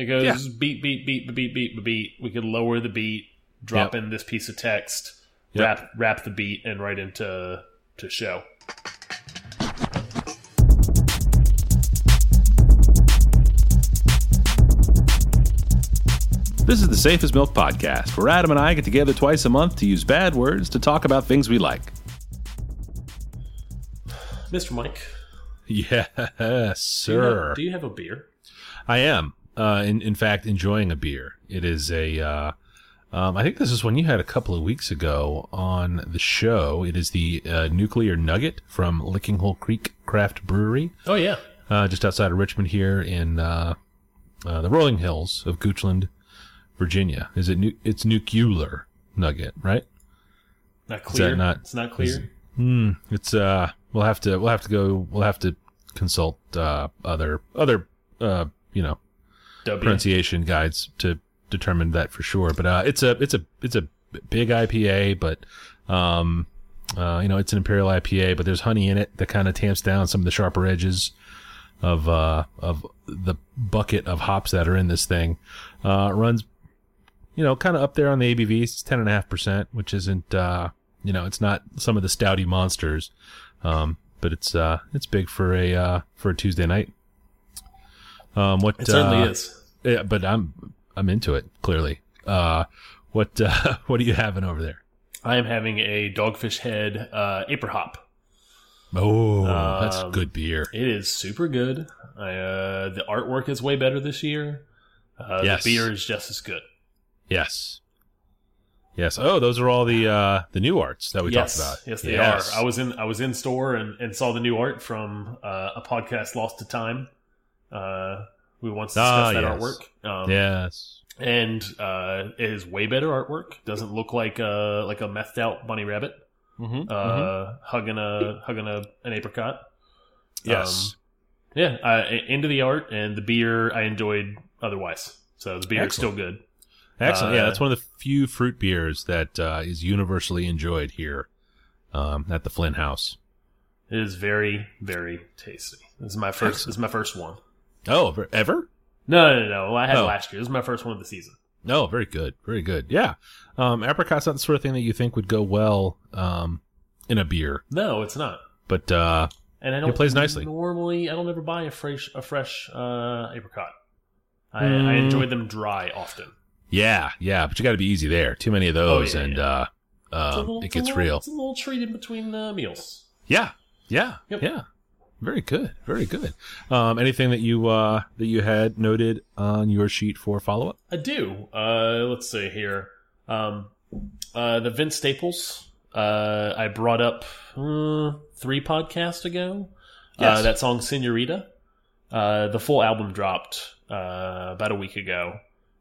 It goes Yeah. beat, beat, beat, beat, beat, beat. We could lower the beat, drop Yep. in this piece of text, Yep. wrap wrap the beat, and right into to show. This is the Safe As Milk Podcast, where Adam and I get together twice a month to use bad words to talk about things we like. Mr. Mike, Yes, do you, have, sir. do you have a beer? I am, uh, in, in fact, enjoying a beer. It is a, uh, um, I think this is one you had a couple of weeks ago on the show. It is the uh, Nuclear Nugget from Lickinghole Creek Craft Brewery, Oh yeah, uh, just outside of Richmond here in uh, uh, the rolling hills of Goochland, Virginia. Is it? Nu- it's Nuclear Nugget, right? not clear. not- it's not clear. Hmm. It's uh. We'll have to. We'll have to go. We'll have to consult uh other other uh you know W. pronunciation guides to determine that for sure. But uh, it's a it's a it's a big IPA, but um, uh, you know, it's an imperial IPA, but there's honey in it that kind of tamps down some of the sharper edges of uh of the bucket of hops that are in this thing. Uh, runs, you know, kind of up there on the ABV. It's ten and a half percent, which isn't uh, you know, it's not some of the stouty monsters. Um, but it's uh, it's big for a uh, for a Tuesday night. Um, what It certainly uh, is. yeah, but I'm I'm into it clearly. Uh, what uh, what are you having over there? I am having a Dogfish Head uh, April Hop. Oh, that's Um, good beer. It is super good. I, uh, the artwork is way better this year. Uh, Yes. The beer is just as good. Yes, yes. Oh, those are all the uh, the new arts that we yes, talked about. yes, they Yes. are. I was in I was in store and, and saw the new art from uh, a podcast, Lost to Time. Uh, we once discussed Ah, that yes. artwork. Um, Yes. and uh, it is way better artwork. Doesn't look like a like a methed out bunny rabbit Mm-hmm. uh, hugging a hugging a an apricot. yes. Yeah, I, into the art and the beer I enjoyed otherwise. So the beer is still good. Excellent. yeah, uh, that's one of the few fruit beers that uh, is universally enjoyed here um, at the Flynn House. It is very very tasty. This is my first. This is my first one. Oh, ever- ever? No, no, no. no. I had Oh. last year. This is my first one of the season. No, very good, very good. Yeah, um, apricot's not the sort of thing that you think would go well um, in a beer, No, it's not. but uh, And I don't. plays nicely. Normally, I don't ever buy a fresh a fresh uh, apricot. I, Mm. I enjoy them dry often. yeah, yeah. But you got to be easy there. Too many of those, Oh, yeah, and yeah. uh, uh, little- it gets little- real. It's a little treat in between the meals. Yeah, yeah, Yep. yeah. Very good, very good. Um, anything that you uh, that you had noted on your sheet for follow up? I do. Uh, let's see here. Um, uh, the Vince Staples. Uh, I brought up uh, three podcasts ago. Uh, Yes. that song "Senorita." Uh, the full album dropped uh, about a week ago,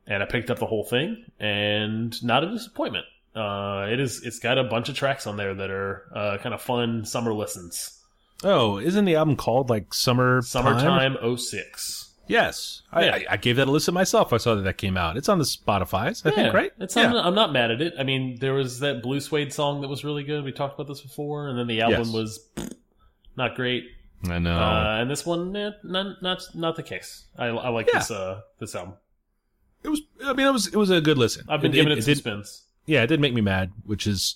and I picked up the whole thing, and not a disappointment. Uh, it is. It's got a bunch of tracks on there that are uh, kind of fun summer listens. Oh, isn't the album called like Summer Summertime 06. Yes, I, Yeah. I, I gave that a listen myself. I saw that that came out. It's on the Spotify's, I think, right? It's yeah. I'm, I'm not mad at it. I mean, there was that Blue Suede song that was really good. We talked about this before, and then the album Yes. was not great. I know. Uh, and this one, eh, not not not the case. I, I like Yeah. this uh this album. it was. I mean, it was. It was a good listen. I've been giving it, some did, spins. Yeah, it did make me mad, which is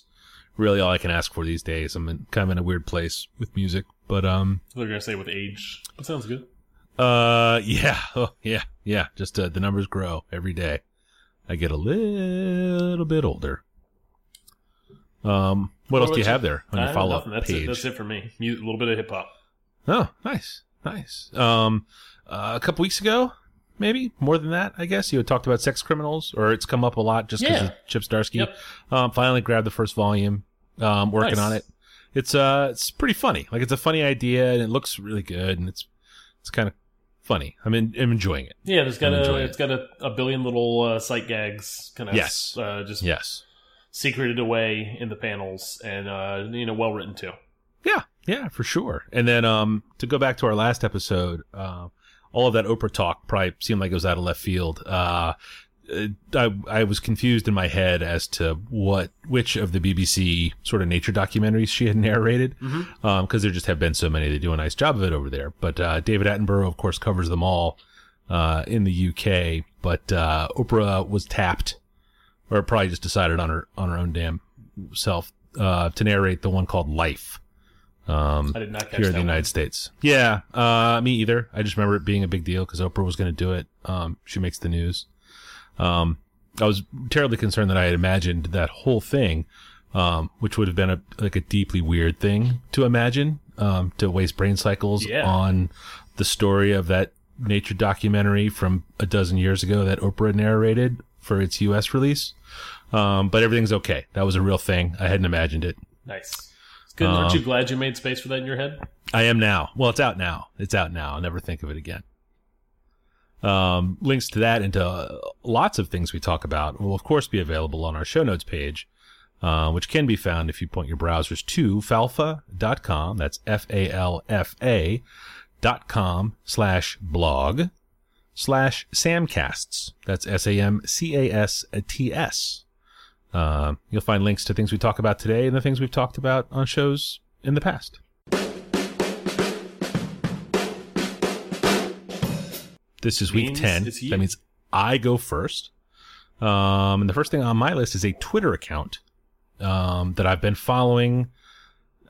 really all I can ask for these days. I'm in, kind of in a weird place with music, but um, They're gonna say with age, but sounds good. uh, yeah, oh, yeah, yeah. Just uh, the numbers grow every day. I get a little bit older. Um, what, else do you you? have there on I your follow up. That's page? it. That's it for me. A little bit of hip hop. Oh, nice, nice. Um, uh, a couple weeks ago, maybe more than that, I guess you had talked about sex criminals, or it's come up a lot just because Yeah. of Chip Zdarsky. Yep. Um, finally grabbed the first volume. Um, working Nice. on it. It's uh, it's pretty funny. Like it's a funny idea, and it looks really good, and it's it's kind of funny. I'm in, I'm enjoying it. Yeah, there's got a it's got a, a billion little uh, sight gags, kind of Yes. uh, just Yes. secreted away in the panels, and uh, you know, well written too. Yeah, yeah, for sure. And then um, to go back to our last episode, uh, all of that Oprah talk probably seemed like it was out of left field. Uh, I, I was confused in my head as to what which of the BBC sort of nature documentaries she had narrated, because there just have been so many. They do a nice job of it over there. But uh, David Attenborough, of course, covers them all. uh, in the UK, but uh, Oprah was tapped, or probably just decided on her on her own damn self uh, to narrate the one called Life. Um, I did not catch here in the one. United States. Yeah, uh, me either. I just remember it being a big deal because Oprah was going to do it. Um, she makes the news. Um, I was terribly concerned that I had imagined that whole thing, um, which would have been a like a deeply weird thing to imagine, um, to waste brain cycles Yeah. on the story of that nature documentary from a dozen years ago that Oprah narrated for its U.S. release. Um, but everything's okay. That was a real thing. I hadn't imagined it. Nice. It's good. Aren't Um, you glad you made space for that in your head? I am now. Well, it's out now. It's out now. I'll never think of it again. Um, links to that and to uh, lots of things we talk about will, of course, be available on our show notes page, uh, which can be found if you point your browsers to falfa.com. That's F A L F A dot com slash blog slash samcasts. That's S A M C A S T S. Uh, you'll find links to things we talk about today and the things we've talked about on shows in the past. This is week 10. That means I go first. Um, and the first thing on my list is a Twitter account um, that I've been following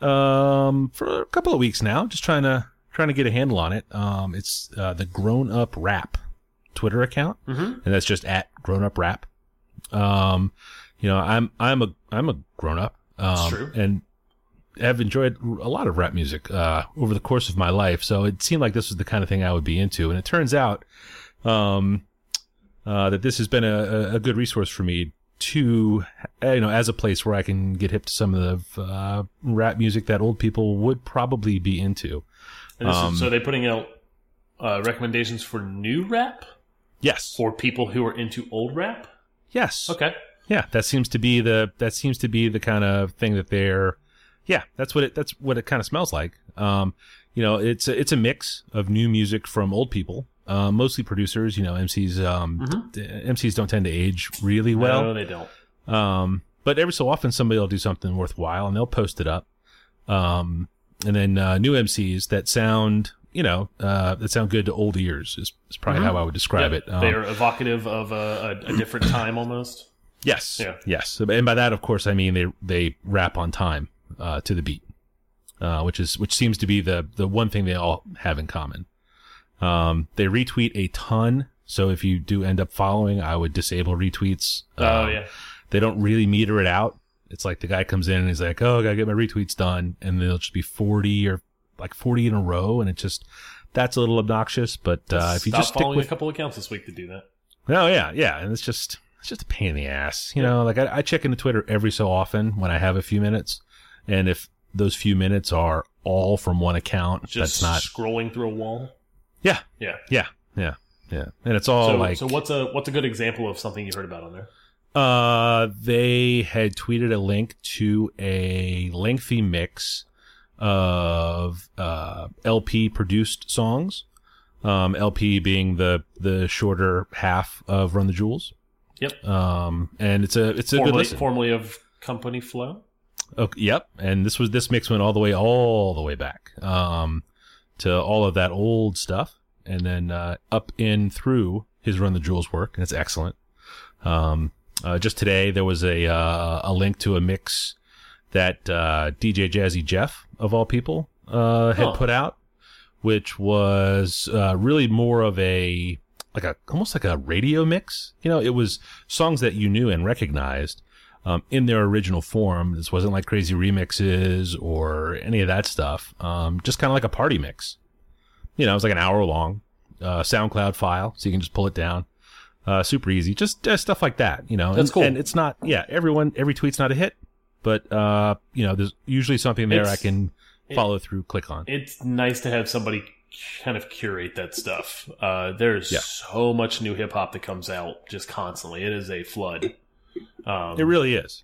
um, for a couple of weeks now, just trying to trying to get a handle on it. Um, it's uh, the Grown Up Rap Twitter account, Mhm. and that's just at Grown Up Rap. Um, you know, I'm I'm a I'm a grown up, um, true. and have enjoyed a lot of rap music uh, over the course of my life. So it seemed like this was the kind of thing I would be into, and it turns out um, uh, that this has been a, a- good resource for me to, you know, as a place where I can get hip to some of the uh, rap music that old people would probably be into. And this Um, is, so they're putting out uh, recommendations for new rap Yes. for people who are into old rap. Yes. Okay. Yeah, that seems to be the that seems to be the kind of thing that they're. Yeah, that's what it that's what it kind of smells like. Um, you know, it's a, it's a mix of new music from old people, uh, mostly producers. You know, MCs um, d- MCs don't tend to age really well. no, they don't. Um, but every so often somebody will do something worthwhile and they'll post it up. Um, and then uh, new MCs that sound, you know, uh, that sound good to old ears is, is probably how I would describe Yep. it. Um, they are evocative of a, a, a different time almost. Yes. Yeah. Yes. And by that, of course, I mean they they rap on time uh, to the beat, uh, which is which seems to be the the one thing they all have in common. Um, they retweet a ton. So if you do end up following, I would disable retweets. Oh Um, yeah. They don't really meter it out. It's like the guy comes in and he's like, "Oh, I gotta get my retweets done," and there'll just be forty or like forty in a row, and it just that's a little obnoxious. But uh, if you just following with a couple accounts this week to do that. Oh yeah, yeah, and it's just it's just a pain in the ass. You know, like I, I check into Twitter every so often when I have a few minutes, and if those few minutes are all from one account, Just that's not. scrolling through a wall. Yeah, Yeah. yeah, yeah, yeah, and it's all so, like. so what's a what's a good example of something you've heard about on there? Uh, they had tweeted a link to a lengthy mix of uh, LP produced songs. Um, LP being the the shorter half of Run the Jewels. Yep. Um, and it's a it's a good listen. formerly of Company Flow. Okay, yep. And this was this mix went all the way all the way back um, to all of that old stuff, and then uh, up in through his Run the Jewels work, and it's excellent. Um, uh, just today there was a uh, a link to a mix that uh, DJ Jazzy Jeff of all people uh, had Huh. put out, which was uh, really more of a like a almost like a radio mix. You know, it was songs that you knew and recognized um, in their original form. This wasn't like crazy remixes or any of that stuff. Um, just kind of like a party mix. You know, it was like an hour long uh, SoundCloud file, so you can just pull it down. Uh, super easy, just uh, stuff like that. You know, That's and, cool. And it's not, yeah, everyone, every tweet's not a hit, but uh, you know, there's usually something there I can follow through, click on. It's nice to have somebody kind of curate that stuff. Uh, there's Yeah. so much new hip hop that comes out just constantly. It is a flood. Um, It really is.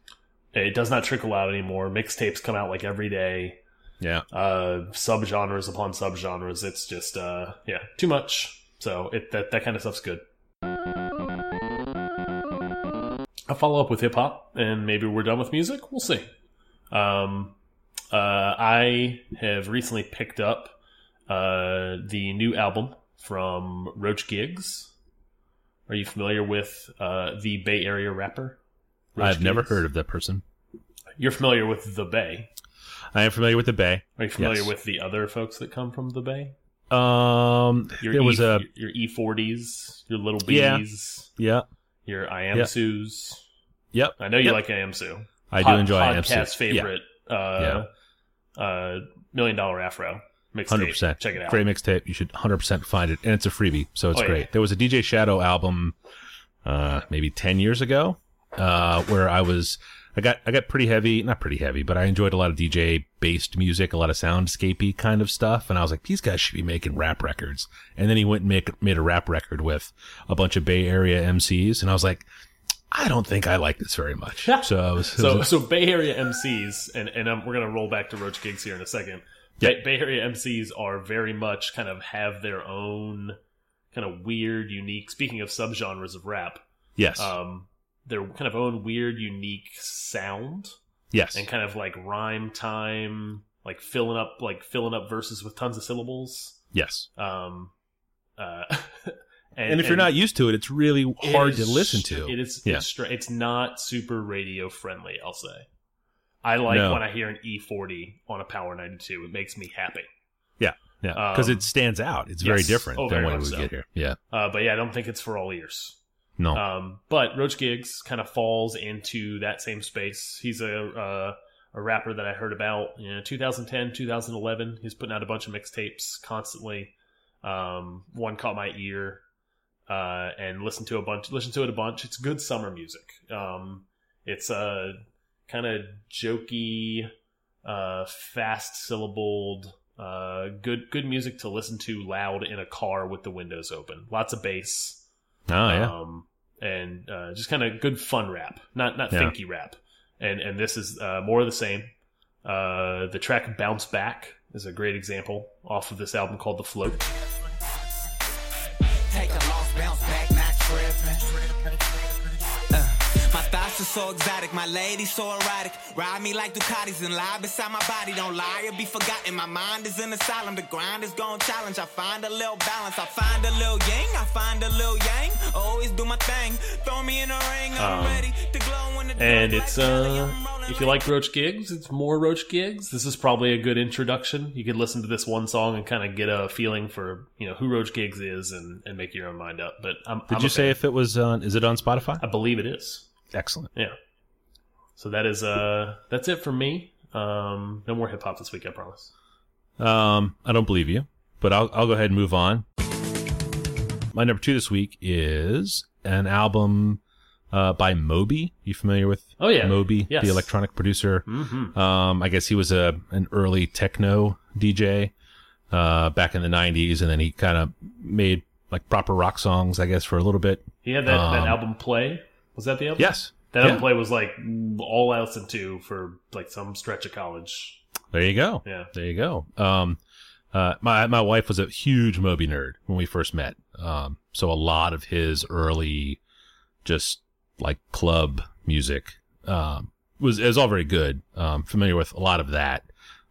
it does not trickle out anymore. Mixtapes come out like every day. Yeah. Uh, subgenres upon subgenres. It's just uh, yeah, too much. So it that that kind of stuff's good. I'll follow up with hip hop, and maybe we're done with music. We'll see. Um, uh, I have recently picked up uh, the new album from Roach Gigz. Are you familiar with uh, the Bay Area rapper? Roach I've never heard of that person. You're familiar with the Bay. I am familiar with the Bay. Are you familiar Yes. with the other folks that come from the Bay? Um, Your there e, was a your E40s, your Little Yeah. Bees, yeah, your IAMSUs. yep. I know you Yep. like IAMSU. I Pod- do enjoy podcast favorite. Uh, uh, Million Dollar Afro mixtape. Hundred percent. Check it out. Great mixtape. You should hundred percent find it, and it's a freebie, so it's Oh, yeah. great. There was a DJ Shadow album, uh, maybe ten years ago, uh, where I was. I got I got pretty heavy, not pretty heavy, but I enjoyed a lot of DJ based music, a lot of soundscapey kind of stuff, and I was like, these guys should be making rap records. And then he went and make, made a rap record with a bunch of Bay Area MCs, and I was like, I don't think I like this very much. So was, So, so Bay Area MCs, and and um, we're gonna roll back to Roach Gigz here in a second. Yeah. Bay, Bay Area MCs are very much kind of have their own kind of weird, unique. Speaking of subgenres of rap, yes, um, their kind of own weird, unique sound, yes, and kind of like rhyme time, like filling up, like filling up verses with tons of syllables. yes. Um, uh, And, if you're not used to it, it's really hard is to listen to. It is. Yeah. It's, it's not super radio friendly. I'll say. I like No. when I hear an E40 on a Power 92. It makes me happy. Yeah, yeah, because Um, it stands out. It's very different Oh, than very what we so. get here. Yeah, Uh, but yeah, I don't think it's for all ears. No, Um, but Roach Gigz kind of falls into that same space. He's a uh, a rapper that I heard about in 2010, 2011. He's putting out a bunch of mixtapes constantly. Um, one caught my ear, uh, and listened to a bunch. Listened to it a bunch. It's good summer music. Um, it's a kind of jokey, uh, fast syllabled. Uh, good, good music to listen to loud in a car with the windows open. Lots of bass oh yeah, um, and uh, just kind of good fun rap, not not Yeah. thinky rap. And and this is uh, more of the same. Uh, the track "Bounce Back" is a great example off of this album called "The Float." So exotic, my lady so erotic. Ride me like Ducatis and lie beside my body. Don't lie or be forgotten. My mind is in asylum. The grind is gon' challenge. I find a little balance. I find a little yang. I find a little yang. Always do my thing. Throw me in a ring. I'm Um, ready to glow when the And it's uh, if you like Roach Gigz, it's more Roach Gigz. This is probably a good introduction. You could listen to this one song and kind of get a feeling for you know who Roach Gigz is and, and make your own mind up. But I'm, Did I'm you say fan. if it was on? Is it on Spotify? I believe it is. Excellent. Yeah. So that is uh that's it for me. Um, no more hip hop this week, I promise. Um, I don't believe you, but I'll I'll go ahead and move on. My number two this week is an album uh, by Moby. You familiar with? Oh, yeah. Moby, Yes. the electronic producer. Mm-hmm. Um, I guess he was a an early techno DJ uh, back in the '90s, and then he kind of made like proper rock songs, I guess, for a little bit. He had that, that Um, album Play. Was that the album? Yes, That album Yeah. Play was like all I listened to for like some stretch of college. there you go. Yeah. There you go. Um, uh, my my wife was a huge Moby nerd when we first met. Um, so a lot of his early, just like club music, um, was is all very good. Um, familiar with a lot of that.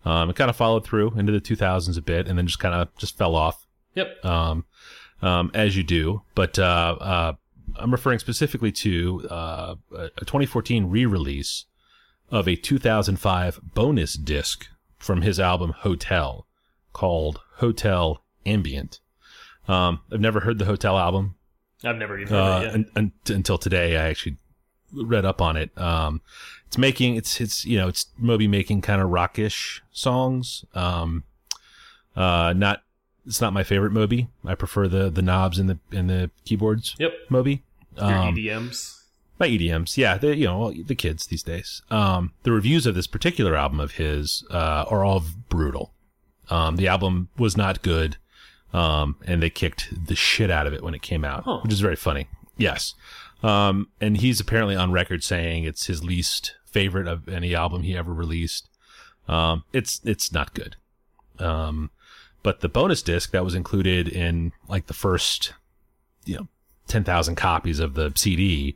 Um, it kind of followed through into the 2000s a bit, and then just kind of just fell off. Yep. Um, um, as you do, but uh, uh, I'm referring specifically to uh, a a 2014 re-release of a 2005 bonus disc from his album Hotel called Hotel Ambient. Um, I've never heard the Hotel album I've never even heard uh, it yet. un- un- until today. I actually read up on it. Um, it's making it's it's you know it's Moby making kind of rockish songs. Um, uh, not it's not my favorite Moby. I prefer the the knobs and the and the keyboards. Yep. Moby. Your Um, EDMs. by EDMs, yeah, the you know the kids these days. Um, the reviews of this particular album of his uh, are all brutal. Um, the album was not good, um, and they kicked the shit out of it when it came out, Huh. which is very funny. Yes, um, and he's apparently on record saying it's his least favorite of any album he ever released. Um, it's it's not good. Um, but the bonus disc that was included in like the first, you know, ten thousand copies of the CD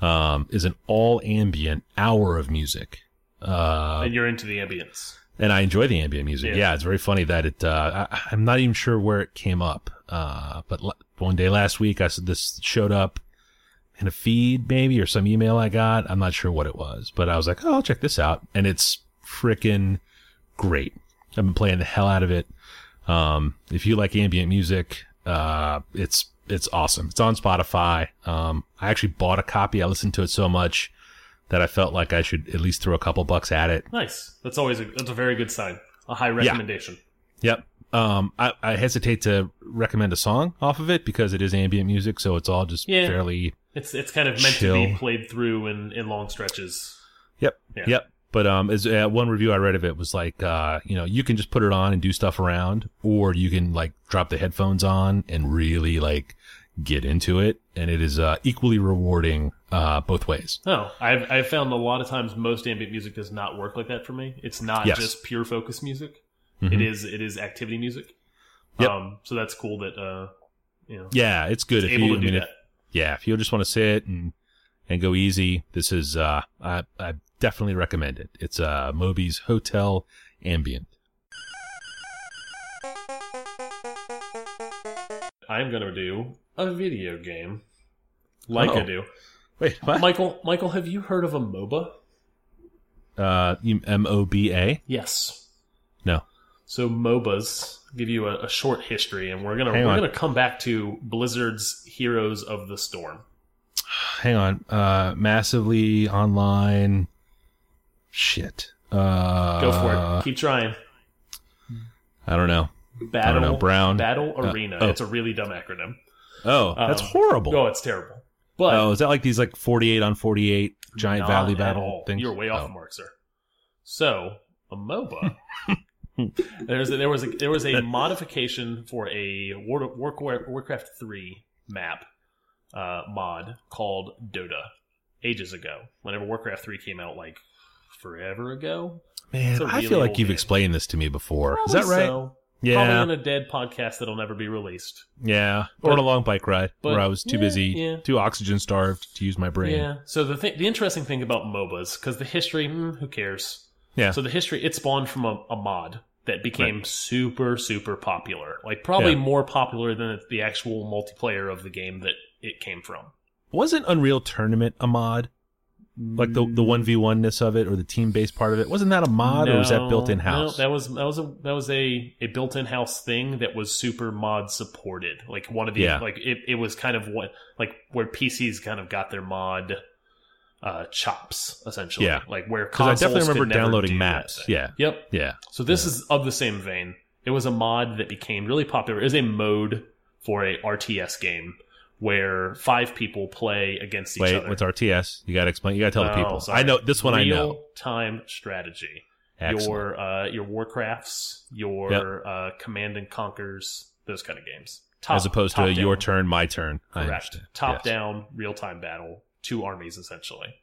um, is an all ambient hour of music. Uh, and you're into the ambience. and I enjoy the ambient music. Yeah. Yeah, it's very funny that it. Uh, I, I'm not even sure where it came up, uh, but l- one day last week, I said this showed up in a feed, maybe or some email I got. I'm not sure what it was, but I was like, oh, I'll check this out, and it's freaking great. I've been playing the hell out of it. Um, if you like ambient music, uh, it's it's awesome. It's on Spotify. Um, I actually bought a copy. I listened to it so much that I felt like I should at least throw a couple bucks at it. Nice. That's always a, that's a very good sign. A high recommendation. Yep. Um, I, I hesitate to recommend a song off of it because it is ambient music, so it's all just Yeah. fairly. It's it's kind of meant to be played through in, in long stretches. Yep. Yeah. Yep. But um, as uh, one review I read of it was like, uh, you know, you can just put it on and do stuff around, or you can like drop the headphones on and really like get into it, and it is uh, equally rewarding uh, both ways. No, I've I've found a lot of times most ambient music does not work like that for me. It's not Yes. just pure focus music. Mhm. It is it is activity music. Yep. Um, so that's cool that uh, you know, Yeah, it's good if able you. to I do mean, if, yeah, if you just want to sit and and go easy, this is uh, I I definitely recommend it. It's uh, Moby's Hotel Ambient. I'm gonna do a video game, like I Oh. do. Wait, what? Michael, Michael, have you heard of a MOBA? Uh, M O B A. Yes. No. So MOBAs give you a, a short history, and we're gonna Hang we're on. gonna come back to Blizzard's Heroes of the Storm. Hang on. Uh, massively online. Shit. Uh, Go for it. Keep trying. I don't know. Battle know, Brown. Battle Uh, Arena. oh. It's a really dumb acronym. Oh, that's Um, horrible. Oh, it's terrible. But oh, is that like these like forty-eight on forty-eight giant valley battle things? You're way off Oh. mark, sir. So a MOBA. there's a, there was a there was a modification for a War, War, Warcraft three map uh, mod called Dota ages ago. Whenever Warcraft three came out, like forever ago. Man, a I really feel like you've game. explained this to me before. Is that right? so. Yeah. Probably on a dead podcast that'll never be released. yeah. But- or on a long bike ride but- where I was too yeah, busy, yeah. too oxygen starved to use my brain. Yeah. So the th the interesting thing about MOBAs, because the history, mm, who cares? Yeah. So the history, it spawned from a, a mod that became super, super popular. Like probably Yeah. more popular than the actual multiplayer of the game that it came from. Wasn't Unreal Tournament a mod? Like the the one v one ness of it or the team based part of it? Wasn't that a mod or was that built in house? no, that was that was a that was a, a built in house thing that was super mod supported. Like one of the Yeah. like it, it was kind of what like where PCs kind of got their mod uh chops essentially. Yeah. Like where Because I definitely remember downloading do maps. Yeah, Yep. yeah. So this is of the same vein. It was a mod that became really popular. It is a mode for a RTS game where five people play against each Wait, other. what's RTS? You got to explain. You got to tell the Oh, people. sorry. I know this one. I know. Real time strategy. Excellent. Your uh, your Warcrafts, your Yep. uh, Command and Conquers, those kind of games. Top, As opposed to your turn, my turn. Correct. Top Yes. down, real time battle, two armies essentially.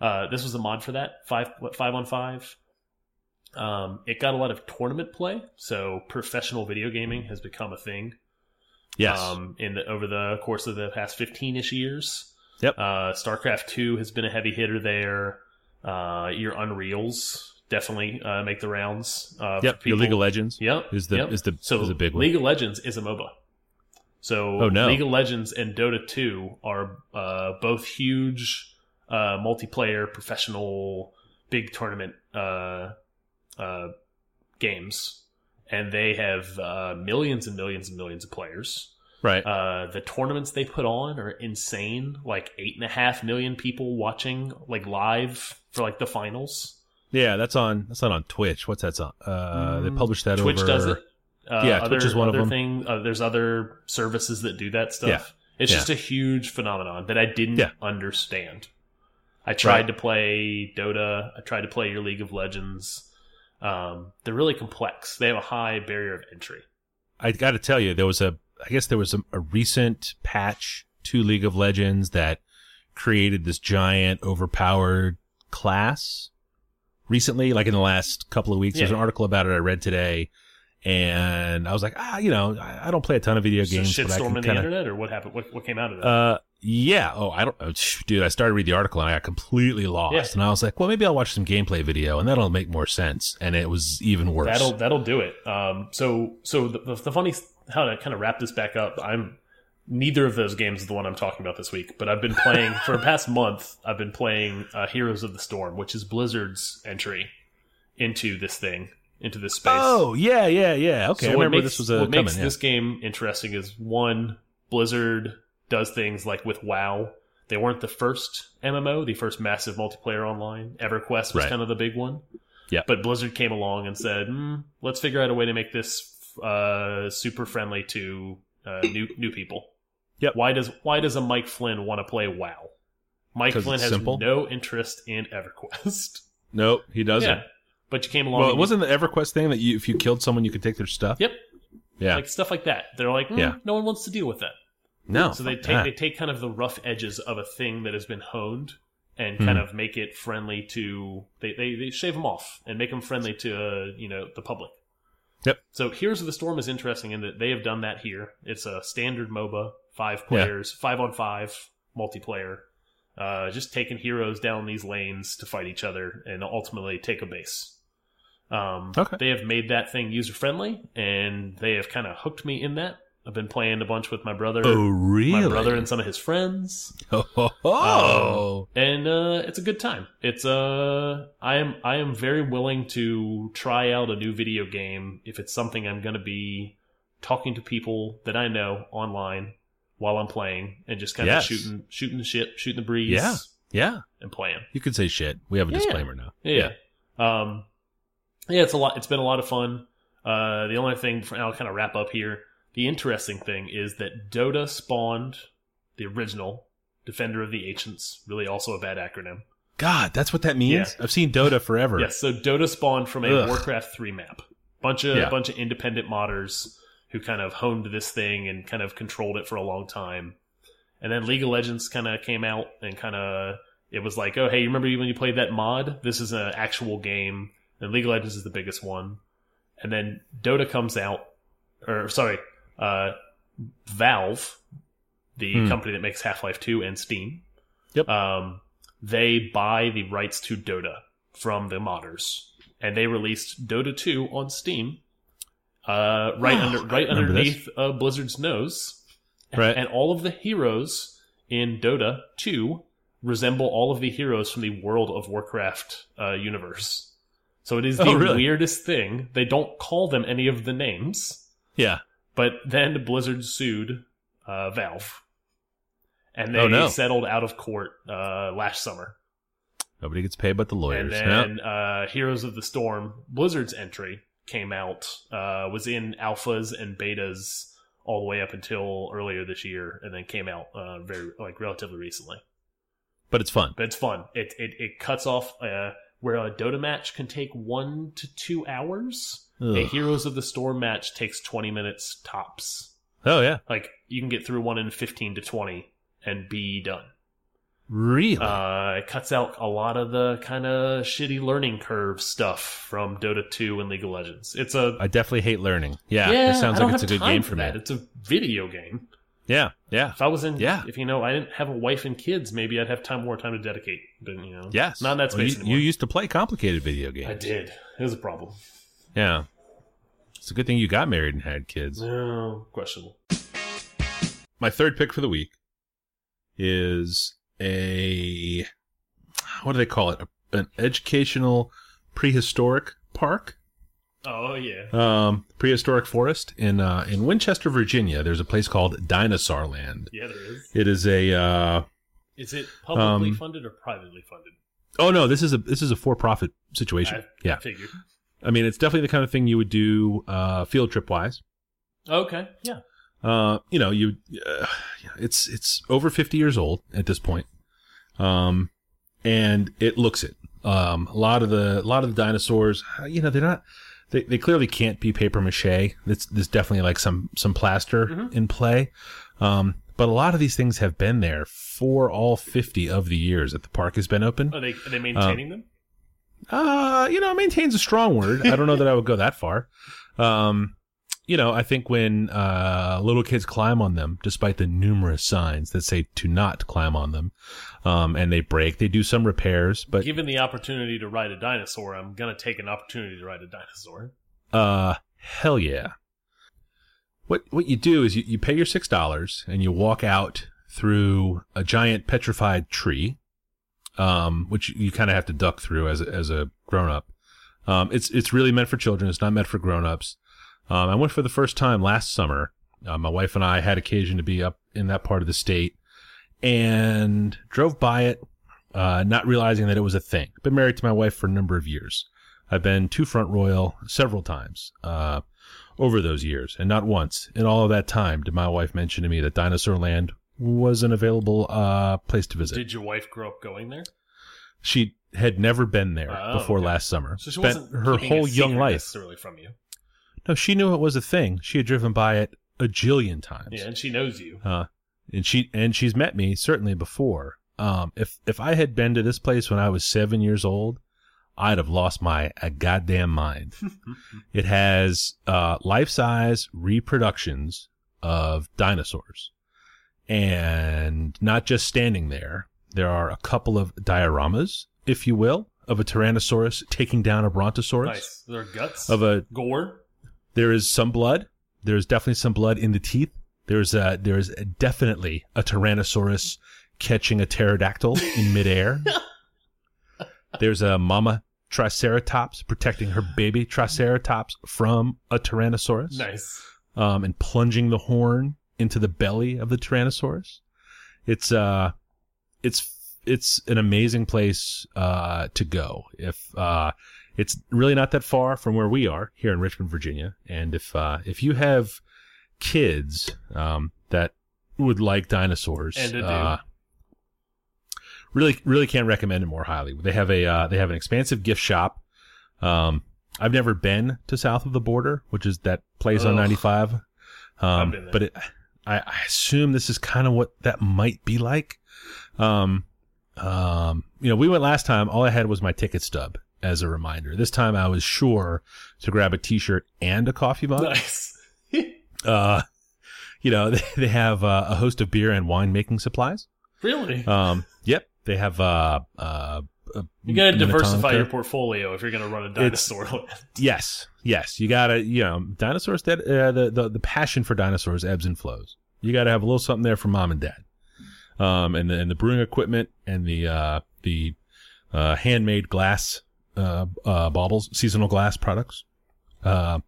Uh, this was a mod for that five what five on five. Um, it got a lot of tournament play, so professional video gaming has become a thing. Yes. Um, in the, over the course of the past fifteen ish years. Yep. Uh, StarCraft two has been a heavy hitter there. Uh, your Unreals definitely uh, make the rounds. Uh, yep. Your. League of Legends. Yep. is the- yep. is the- so is a big one. League of Legends is a MOBA. So Oh, no. League of Legends and Dota 2 are uh, both huge uh, multiplayer professional big tournament uh, uh, games, and they have uh, millions and millions and millions of players. Right. Uh, the tournaments they put on are insane. Like eight and a half million people watching like live for like the finals. yeah, that's on. That's not on Twitch. What's that on? Uh, they published that Mm, Twitch over. does it. Uh, Yeah, other, Twitch is one of them. Thing, uh, there's other services that do that stuff. Yeah. It's Yeah. just a huge phenomenon that I didn't Yeah. understand. I tried Right. to play Dota. I tried to play your League of Legends. Um, they're really complex. They have a high barrier of entry. I got to tell you, there was a. I guess there was a, a recent patch to League of Legends that created this giant, overpowered class. Recently, like in the last couple of weeks, there's an article about it I read today, and I was like, ah, you know, I, I don't play a ton of video Just games, shitstorm in the internet, or what happened? What, what came out of that? Uh, Yeah. Oh, I don't, oh, sh- dude. I started to read the article and I got completely lost, Yeah. and I was like, well, maybe I'll watch some gameplay video, and that'll make more sense. And it was even worse. That'll that'll do it. Um, so so the, the, the funny how to kind of wrap this back up. I'm neither of those games is the one I'm talking about this week, but I've been playing for the past month. I've been playing uh, Heroes of the Storm, which is Blizzard's entry into this thing, into this space. Oh, yeah, yeah, yeah. Okay, So I what remember makes, this was a what coming. makes yeah. this game interesting is one Blizzard does things like with WoW. They weren't the first MMO, the first massive multiplayer online. EverQuest was Right. kind of the big one. Yeah. But Blizzard came along and said, mm, "Let's figure out a way to make this uh, super friendly to uh, new new people." Yep. Why does Why does a Mike Flynn want to play WoW? Mike Flynn has simple? no interest in EverQuest. Nope, he doesn't. yeah. But you came along. Well, it wasn't the EverQuest thing that you, if you killed someone, you could take their stuff. Yep. Yeah. Like stuff like that. They're like, mm, Yeah. no one wants to deal with that. No. So they take that. they take kind of the rough edges of a thing that has been honed and Hmm. kind of make it friendly to they, they, they shave them off and make them friendly to uh, you know the public. Yep. So Heroes of the Storm is interesting in that they have done that here. It's a standard MOBA, five players, five on five multiplayer. Uh, just taking heroes down these lanes to fight each other and ultimately take a base. Um, Okay. They have made that thing user friendly, and they have kind of hooked me in that. I've been playing a bunch with my brother, Oh, really? my brother, and some of his friends, Oh, ho. and uh, it's a good time. It's uh, I am I am very willing to try out a new video game if it's something I'm going to be talking to people that I know online while I'm playing, and just kind Yes. of shooting shooting the shit, shooting the breeze, Yeah. yeah. and playing. You could say shit. We have a Yeah. disclaimer now. Yeah. Um, yeah, it's a lot. It's been a lot of fun. Uh, the only thing, for, I'll kind of wrap up here. The interesting thing is that Dota spawned the original Defender of the Ancients. Really, also a bad acronym. God, that's what that means. Yeah. I've seen Dota forever. Yes. So Dota spawned from a Ugh. Warcraft three map. Bunch of Yeah. bunch of independent modders who kind of honed this thing and kind of controlled it for a long time. And then League of Legends kind of came out and kind of it was like, oh hey, you remember when you played that mod? This is an actual game. And League of Legends is the biggest one. And then Dota comes out, or sorry, uh, Valve, the Hmm. company that makes Half Life Two and Steam. Yep. Um, they buy the rights to Dota from the modders, and they released Dota 2 on Steam, uh, right Oh, under right underneath uh, Blizzard's nose, Right. and all of the heroes in Dota 2 resemble all of the heroes from the World of Warcraft uh, universe. So it is the Oh, really? weirdest thing. They don't call them any of the names. Yeah. But then Blizzard sued uh, Valve, and they Oh, no. settled out of court uh, last summer. Nobody gets paid but the lawyers. And then uh, Heroes of the Storm, Blizzard's entry came out, uh, was in alphas and betas all the way up until earlier this year, and then came out uh, very like relatively recently. But it's fun. But it's fun. It it, it cuts off uh, where a Dota match can take one to two hours. A Heroes of the Storm match takes twenty minutes tops. Oh, yeah. Like you can get through one in fifteen to twenty and be done. Really? Uh, it cuts out a lot of the kind of shitty learning curve stuff from Dota 2 and League of Legends. It's a I definitely hate learning. Yeah. yeah, it sounds like it's a good game for me. that. It's a video game. Yeah. Yeah. If I was in, Yeah. if you know, I didn't have a wife and kids, maybe I'd have time more time to dedicate. But you know, Yes. not in that Well, space you, anymore. you used to play complicated video games. I did. It was a problem. Yeah. It's a good thing you got married and had kids. No, questionable. My third pick for the week is a what do they call it? A, an educational prehistoric park, Oh yeah, um, prehistoric forest in uh, in Winchester, Virginia. There's a place called Dinosaur Land. yeah, there is. It is a uh, Is it publicly Um, funded or privately funded? oh no, this is a this is a for profit situation. I, yeah, figured. I mean it's definitely the kind of thing you would do uh, field trip wise. Okay, yeah. Uh, you know, you uh, it's it's over 50 years old at this point. Um, and it looks it. Um, a lot of the a lot of the dinosaurs, uh, you know, they're not they, they clearly can't be paper mache. It's there's definitely like some some plaster Mhm. in play. Um, but a lot of these things have been there for all 50 of the years that the park has been open. Are they are they maintaining them? Uh, you know, maintains a strong word. I don't know that I would go that far. Um, you know, I think when uh, little kids climb on them, despite the numerous signs that say to not climb on them, um, and they break, they do some repairs. But Given the opportunity to ride a dinosaur, I'm gonna take an opportunity to ride a dinosaur. uh, hell yeah. What what you do is you, you pay your six dollars and you walk out through a giant petrified tree, um, which you kind of have to duck through as a, as a grown up. Um, it's it's really meant for children. It's not meant for grown ups. Um, I went for the first time last summer. Uh, my wife and I had occasion to be up in that part of the state and drove by it, uh, not realizing that it was a thing. Been married to my wife for a number of years. I've been to Front Royal several times uh, over those years, and not once in all of that time did my wife mention to me that Dinosaur Land was an available uh, place to visit. Did your wife grow up going there? she had never been there Oh, before okay. last summer. So she Spent wasn't her whole young life. necessarily from you. No, she knew it was a thing. She had driven by it a jillion times. Yeah, and she knows you. Uh, and she and she's met me certainly before. Um, if if I had been to this place when I was seven years old, I'd have lost my a goddamn mind. it has uh, life size reproductions of dinosaurs, and not just standing there. There are a couple of dioramas, if you will, of a Tyrannosaurus taking down a Brontosaurus. nice. There are guts. Of a gore. there is some blood. There's definitely some blood in the teeth. There's a, there's definitely a Tyrannosaurus catching a pterodactyl in midair. there's a mama Triceratops protecting her baby Triceratops from a Tyrannosaurus, Nice. um, and plunging the horn into the belly of the Tyrannosaurus. It's uh, it's it's an amazing place uh to go if uh it's really not that far from where we are here in Richmond, Virginia. And if uh, if you have kids um, that would like dinosaurs, And uh, really really can't recommend it more highly. They have a uh, they have an expansive gift shop. Um, I've never been to south of the border, which is that place on Ugh. 95. I've Um, been there. but it, I, I assume this is kind of what that might be like. Um, um, you know, we went last time. All I had was my ticket stub as a reminder. This time, I was sure to grab a T-shirt and a coffee mug. Nice. Uh, you know, they, they have uh, a host of beer and wine making supplies. really? Um, yep, they have uh, uh, uh, you gotta diversify your portfolio if you're gonna run a dinosaur land. Yes, yes, you gotta, you know, dinosaurs. That uh, the, the the passion for dinosaurs ebbs and flows. You gotta have a little something there for mom and dad, um, and the and the brewing equipment and the uh the uh handmade glass uh uh baubles, seasonal glass products, uh,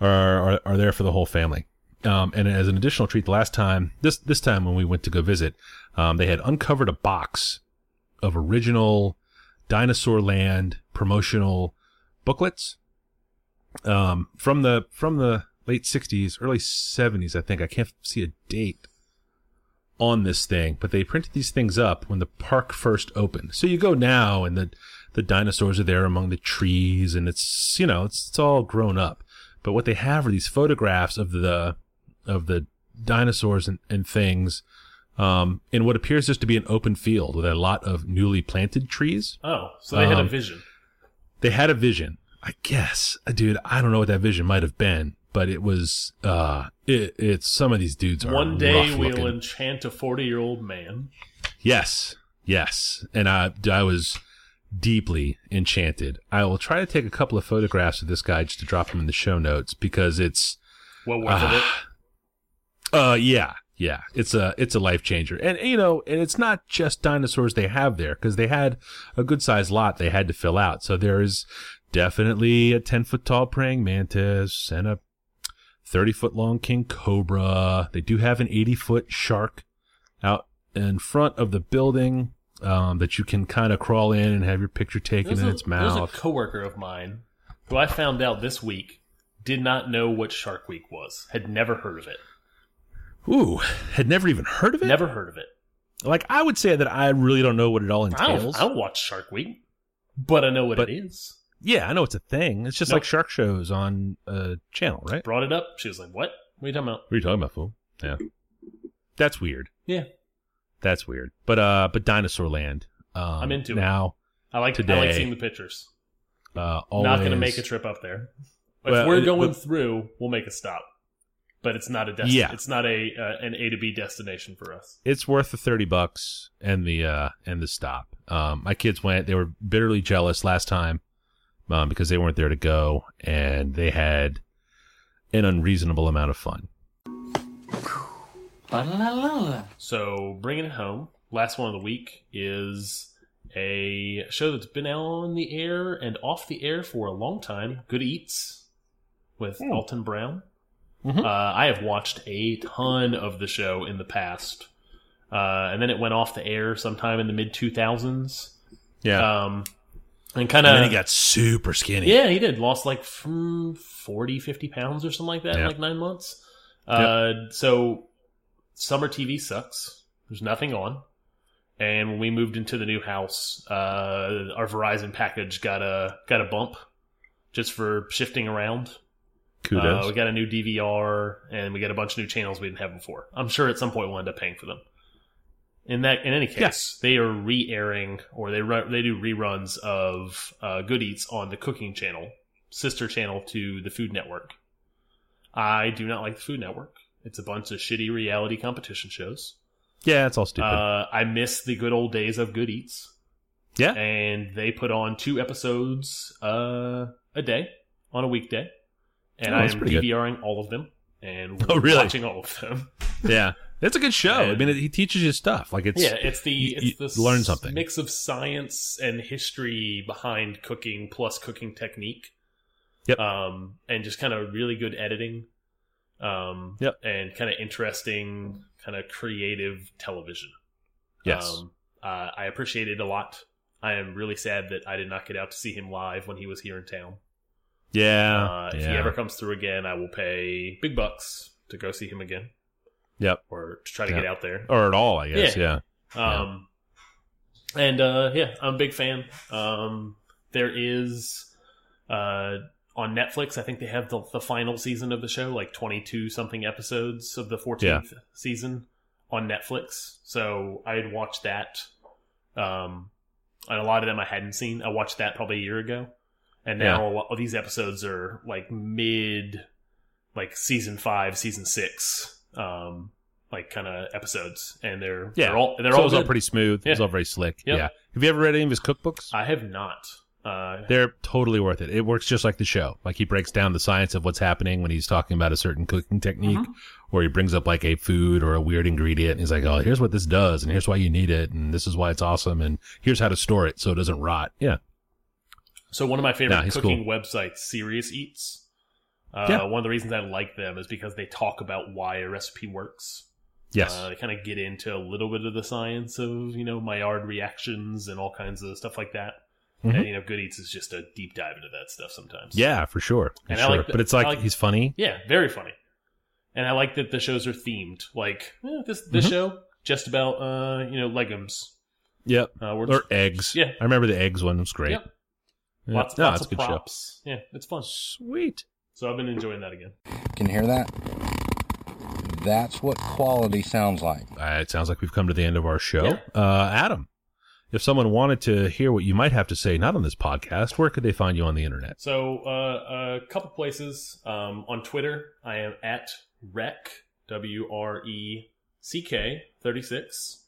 are are, are there for the whole family. Um, and as an additional treat, the last time this this time when we went to go visit, um, they had uncovered a box of original Dinosaur Land promotional booklets um, from the from the late '60s, early '70s. I think I can't see a date on this thing, but they printed these things up when the park first opened. So you go now, and the the dinosaurs are there among the trees, and it's you know it's it's all grown up. But what they have are these photographs of the of the dinosaurs and, and things um, in what appears just to be an open field with a lot of newly planted trees Oh, so they had a Um, vision. they had a vision. I guess, dude. I don't know what that vision might have been, but it was. uh it, It's some of these dudes are One day we'll looking. enchant a forty-year-old man. Yes, yes, and I I was deeply enchanted. I will try to take a couple of photographs of this guy just to drop them in the show notes because it's. Well worth Ah. it. Uh, yeah, yeah. It's a it's a life changer, and you know, and it's not just dinosaurs they have there because they had a good sized lot they had to fill out. So there is definitely a ten foot tall praying mantis and a thirty foot long king cobra. They do have an eighty foot shark out in front of the building um, that you can kind of crawl in and have your picture taken There's in a, its there's a coworker of mine who I found out this week did not know what Shark Week was. Had never heard of it. Ooh, had never even heard of it. Never heard of it. Like I would say that I really don't know what it all I don't, entails. I don't watch Shark Week, but I know what But- it is. Yeah, I know it's a thing. It's just Nope. like shark shows on a channel, right? Brought it up. She was like, "What? What are you talking about?" What are you talking about, fool? Yeah. That's weird. Yeah, That's weird. But uh but Dinosaur Land. Um I'm into it. now, I like I like seeing the pictures. Uh always Not going to make a trip up there. If Well, we're it- going but- through, we'll make a stop. But it's not a desti- Yeah. It's not a uh, an A to B destination for us. it's worth the 30 bucks and the uh and the stop um my kids went they were bitterly jealous last time um because they weren't there to go and they had an unreasonable amount of fun So bringing it home, last one of the week is a show that's been on the air and off the air for a long time. Good Eats with Hmm. Alton Brown. Mhm. Uh, I have watched a ton of the show in the past, uh, and then it went off the air sometime in the mid two thousands. yeah Um, and kind and then of he got super skinny yeah, he did. Lost like from 40, 50 pounds or something like that in like nine months. Uh, So summer TV sucks. There's nothing on. And when we moved into the new house, uh, our Verizon package got a got a bump just for shifting around. Kudos Uh, we got a new DVR and we got a bunch of new channels we didn't have before. I'm sure at some point we'll end up paying for them. In that, in any case, they are re-airing or they run, they do reruns of uh, Good Eats on the Cooking Channel, sister channel to the Food Network. I do not like the Food Network. It's a bunch of shitty reality competition shows. yeah it's all stupid Uh, I miss the good old days of Good Eats yeah and they put on two episodes uh, a day on a weekday, and Oh, I that's am pretty good. DVRing all of them and Oh, really? watching all of them. yeah it's a good show i mean he teaches you stuff like it's yeah, it's the it's this learn something. mix of science and history behind cooking plus cooking technique. Yep. Um, and just kind of really good editing. Um, Yep. And kind of interesting, kind of creative television. yes Um, uh, I appreciate it a lot. I am really sad that I did not get out to see him live when he was here in town. Yeah Uh, if yeah. he ever comes through again, I will pay big bucks to go see him again yep or to try to Yeah. get out there. or at all i guess Yeah. yeah Um, and uh, yeah, I'm a big fan. Um, there is uh, on Netflix. I think they have the, the final season of the show, like 22 something episodes of the 14th season on Netflix. So I had watched that. Um, and a lot of them I hadn't seen. I watched that probably a year ago, and now a lot of these episodes are like mid, like season five, season six. Um, like kind of episodes, and they're Yeah. they're all they're so all it was all pretty smooth it was all very slick Yep. yeah have you ever read any of his cookbooks I have not. Uh, They're totally worth it. It works just like the show. Like he breaks down the science of what's happening when he's talking about a certain cooking technique, Mhm. or he brings up like a food or a weird ingredient. And he's like, "Oh, here's what this does, and here's why you need it, and this is why it's awesome, and here's how to store it so it doesn't rot." Yeah, so one of my favorite Nah, cooking websites, Serious Eats. Uh, Yeah. One of the reasons I like them is because they talk about why a recipe works. yes, Uh, they kind of get into a little bit of the science of you know Maillard reactions and all kinds of stuff like that. Mhm. And you know, Good Eats is just a deep dive into that stuff sometimes. yeah, for sure, for And I sure. like the- but it's like, like- he's funny. yeah, very funny. And I like that the shows are themed. Like eh, this this Mhm. show just about uh you know legumes. Yep, Uh, or eggs. Yeah. I remember the eggs one was great. Yep. Yeah. lots, no, lots it's of a good show. Yeah, it's fun. Sweet. So I've been enjoying that again. Can you hear that? That's what quality sounds like. Uh, it sounds like we've come to the end of our show. Yeah. Uh, Adam, if someone wanted to hear what you might have to say, not on this podcast, where could they find you on the internet? So uh, a couple places um, on Twitter, I am at wreck w r e c k thirty six.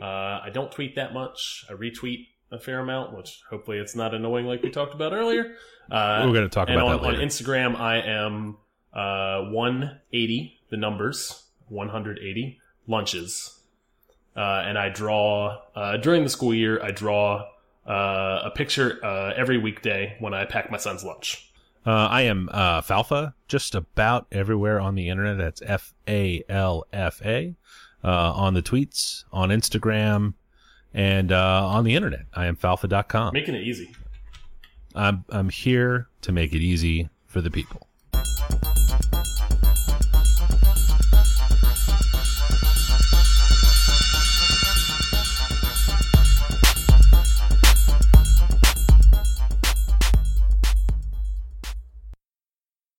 Uh, I don't tweet that much. I retweet a fair amount, which hopefully it's not annoying like we talked about earlier. Uh, We're going to talk about on, that later. on Instagram, I am uh, 180, the numbers, 180 lunches. Uh, and I draw, uh, during the school year, I draw uh, a picture uh, every weekday when I pack my son's lunch. Uh, I am uh, Falfa, just about everywhere on the internet. That's F A L F A. Uh, on the tweets, on Instagram, and uh, on the internet. I am falfa.com. Making it easy. I'm, I'm here to make it easy for the people.